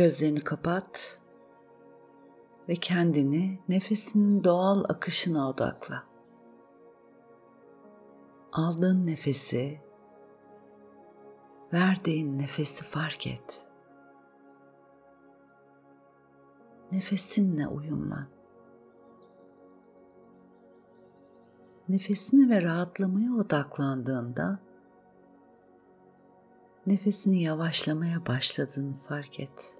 Gözlerini kapat ve kendini nefesinin doğal akışına odakla. Aldığın nefesi, verdiğin nefesi fark et. Nefesinle uyumlan. Nefesine ve rahatlamaya odaklandığında nefesini yavaşlamaya başladığını fark et.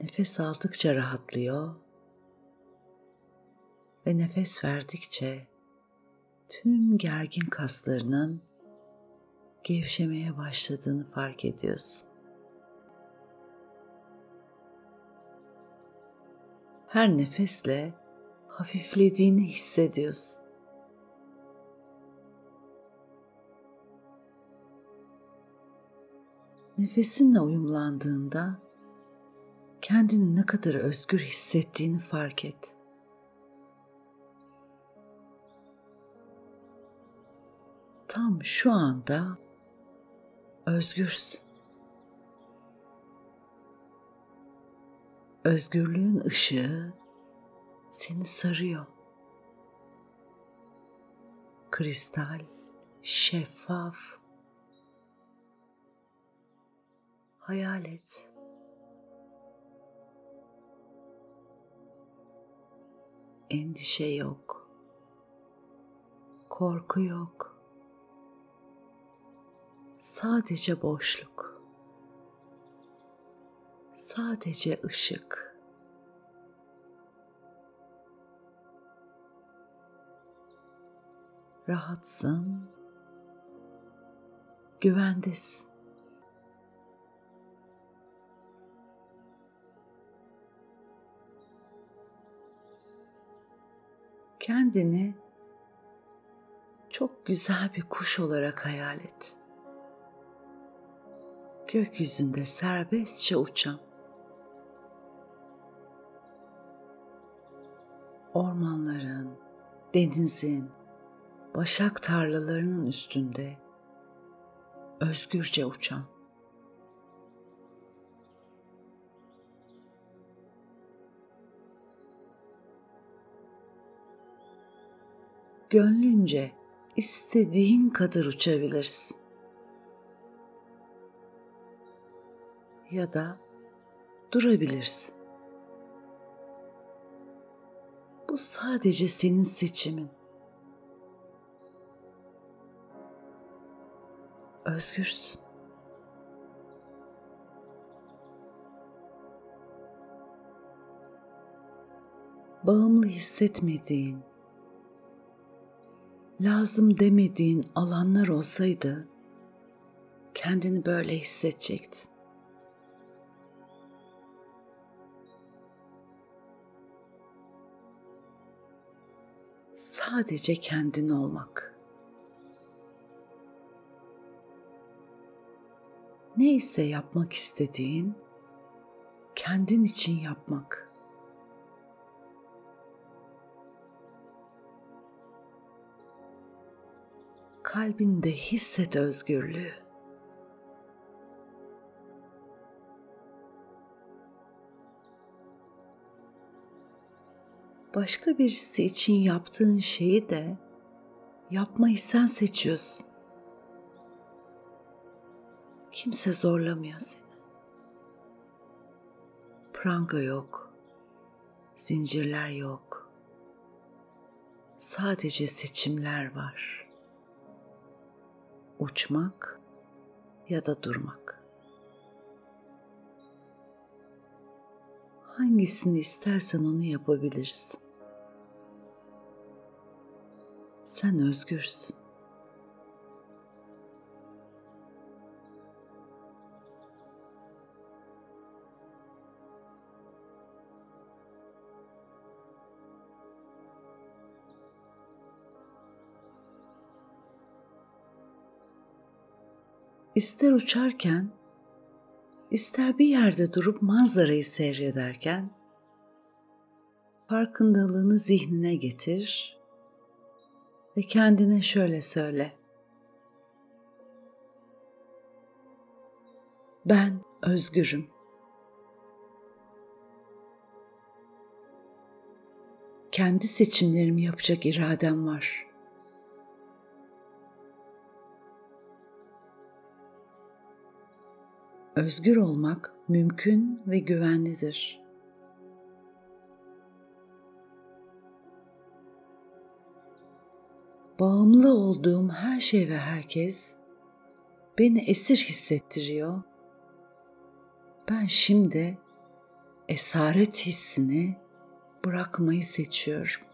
Nefes aldıkça rahatlıyor ve nefes verdikçe tüm gergin kaslarının gevşemeye başladığını fark ediyorsun. Her nefesle hafiflediğini hissediyorsun. Nefesinle uyumlandığında kendini ne kadar özgür hissettiğini fark et. Tam şu anda özgürsün. Özgürlüğün ışığı seni sarıyor. Kristal, şeffaf. Hayal et. Endişe yok. Korku yok. Sadece boşluk. Sadece ışık. Rahatsın. Güvendesin. Kendini çok güzel bir kuş olarak hayal et. Gökyüzünde serbestçe uçan. Ormanların, denizin, başak tarlalarının üstünde özgürce uçan. Gönlünce istediğin kadar uçabilirsin. Ya da durabilirsin. Bu sadece senin seçimin. Özgürsün. Bağımlı hissetmediğin lazım demediğin alanlar olsaydı kendini böyle hissedecektin. Sadece kendin olmak. Neyse yapmak istediğin kendin için yapmak. Kalbinde hisset özgürlüğü. Başka birisi için yaptığın şeyi de yapmayı sen seçiyorsun. Kimse zorlamıyor seni. Pranga yok. Zincirler yok. Sadece seçimler var uçmak ya da durmak. Hangisini istersen onu yapabilirsin. Sen özgürsün. İster uçarken, ister bir yerde durup manzarayı seyrederken farkındalığını zihnine getir ve kendine şöyle söyle. Ben özgürüm. Kendi seçimlerimi yapacak iradem var. Özgür olmak mümkün ve güvenlidir. Bağımlı olduğum her şey ve herkes beni esir hissettiriyor. Ben şimdi esaret hissini bırakmayı seçiyorum.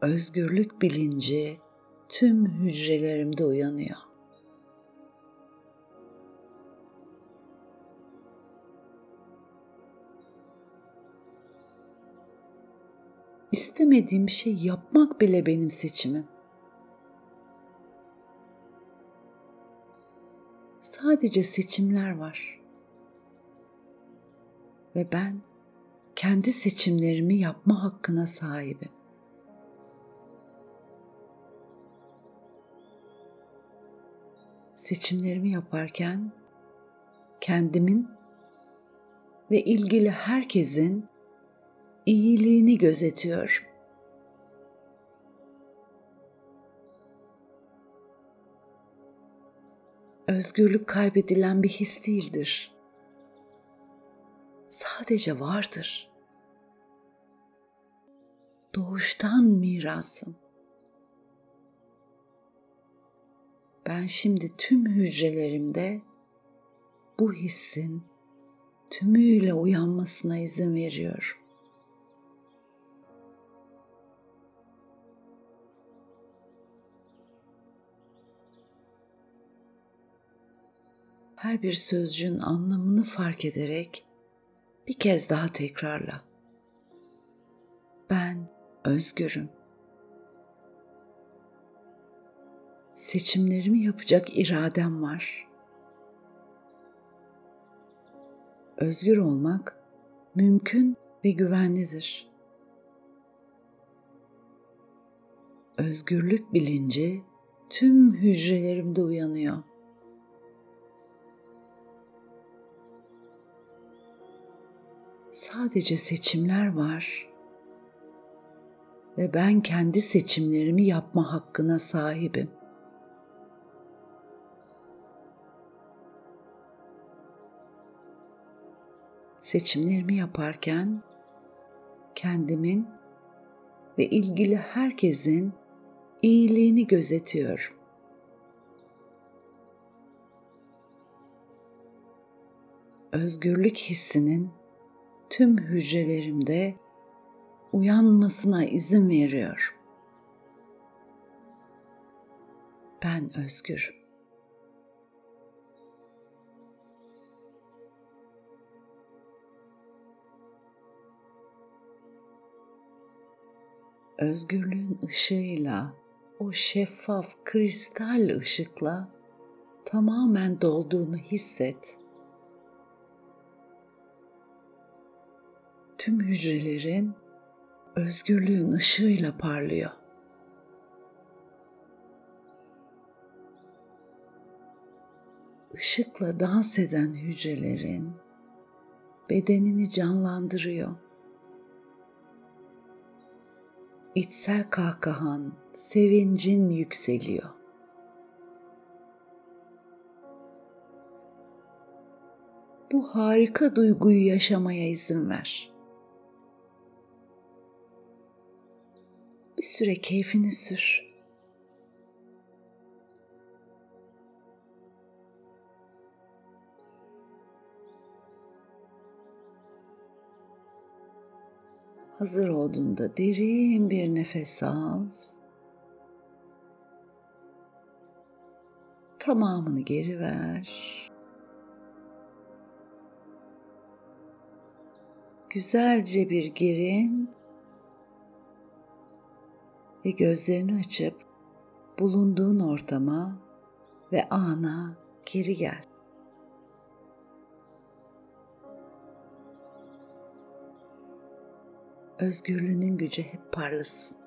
Özgürlük bilinci tüm hücrelerimde uyanıyor. İstemediğim bir şey yapmak bile benim seçimim. Sadece seçimler var. Ve ben kendi seçimlerimi yapma hakkına sahibim. Seçimlerimi yaparken kendimin ve ilgili herkesin iyiliğini gözetiyor. Özgürlük kaybedilen bir his değildir. Sadece vardır. Doğuştan mirasım. Ben şimdi tüm hücrelerimde bu hissin tümüyle uyanmasına izin veriyorum. her bir sözcüğün anlamını fark ederek bir kez daha tekrarla. Ben özgürüm. Seçimlerimi yapacak iradem var. Özgür olmak mümkün ve güvenlidir. Özgürlük bilinci tüm hücrelerimde uyanıyor. sadece seçimler var ve ben kendi seçimlerimi yapma hakkına sahibim. Seçimlerimi yaparken kendimin ve ilgili herkesin iyiliğini gözetiyorum. Özgürlük hissinin tüm hücrelerimde uyanmasına izin veriyor. Ben özgürüm. Özgürlüğün ışığıyla, o şeffaf kristal ışıkla tamamen dolduğunu hisset. tüm hücrelerin özgürlüğün ışığıyla parlıyor. Işıkla dans eden hücrelerin bedenini canlandırıyor. İçsel kahkahan, sevincin yükseliyor. Bu harika duyguyu yaşamaya izin ver. bir süre keyfini sür. Hazır olduğunda derin bir nefes al. Tamamını geri ver. Güzelce bir gerin ve gözlerini açıp bulunduğun ortama ve ana geri gel. Özgürlüğünün gücü hep parlasın.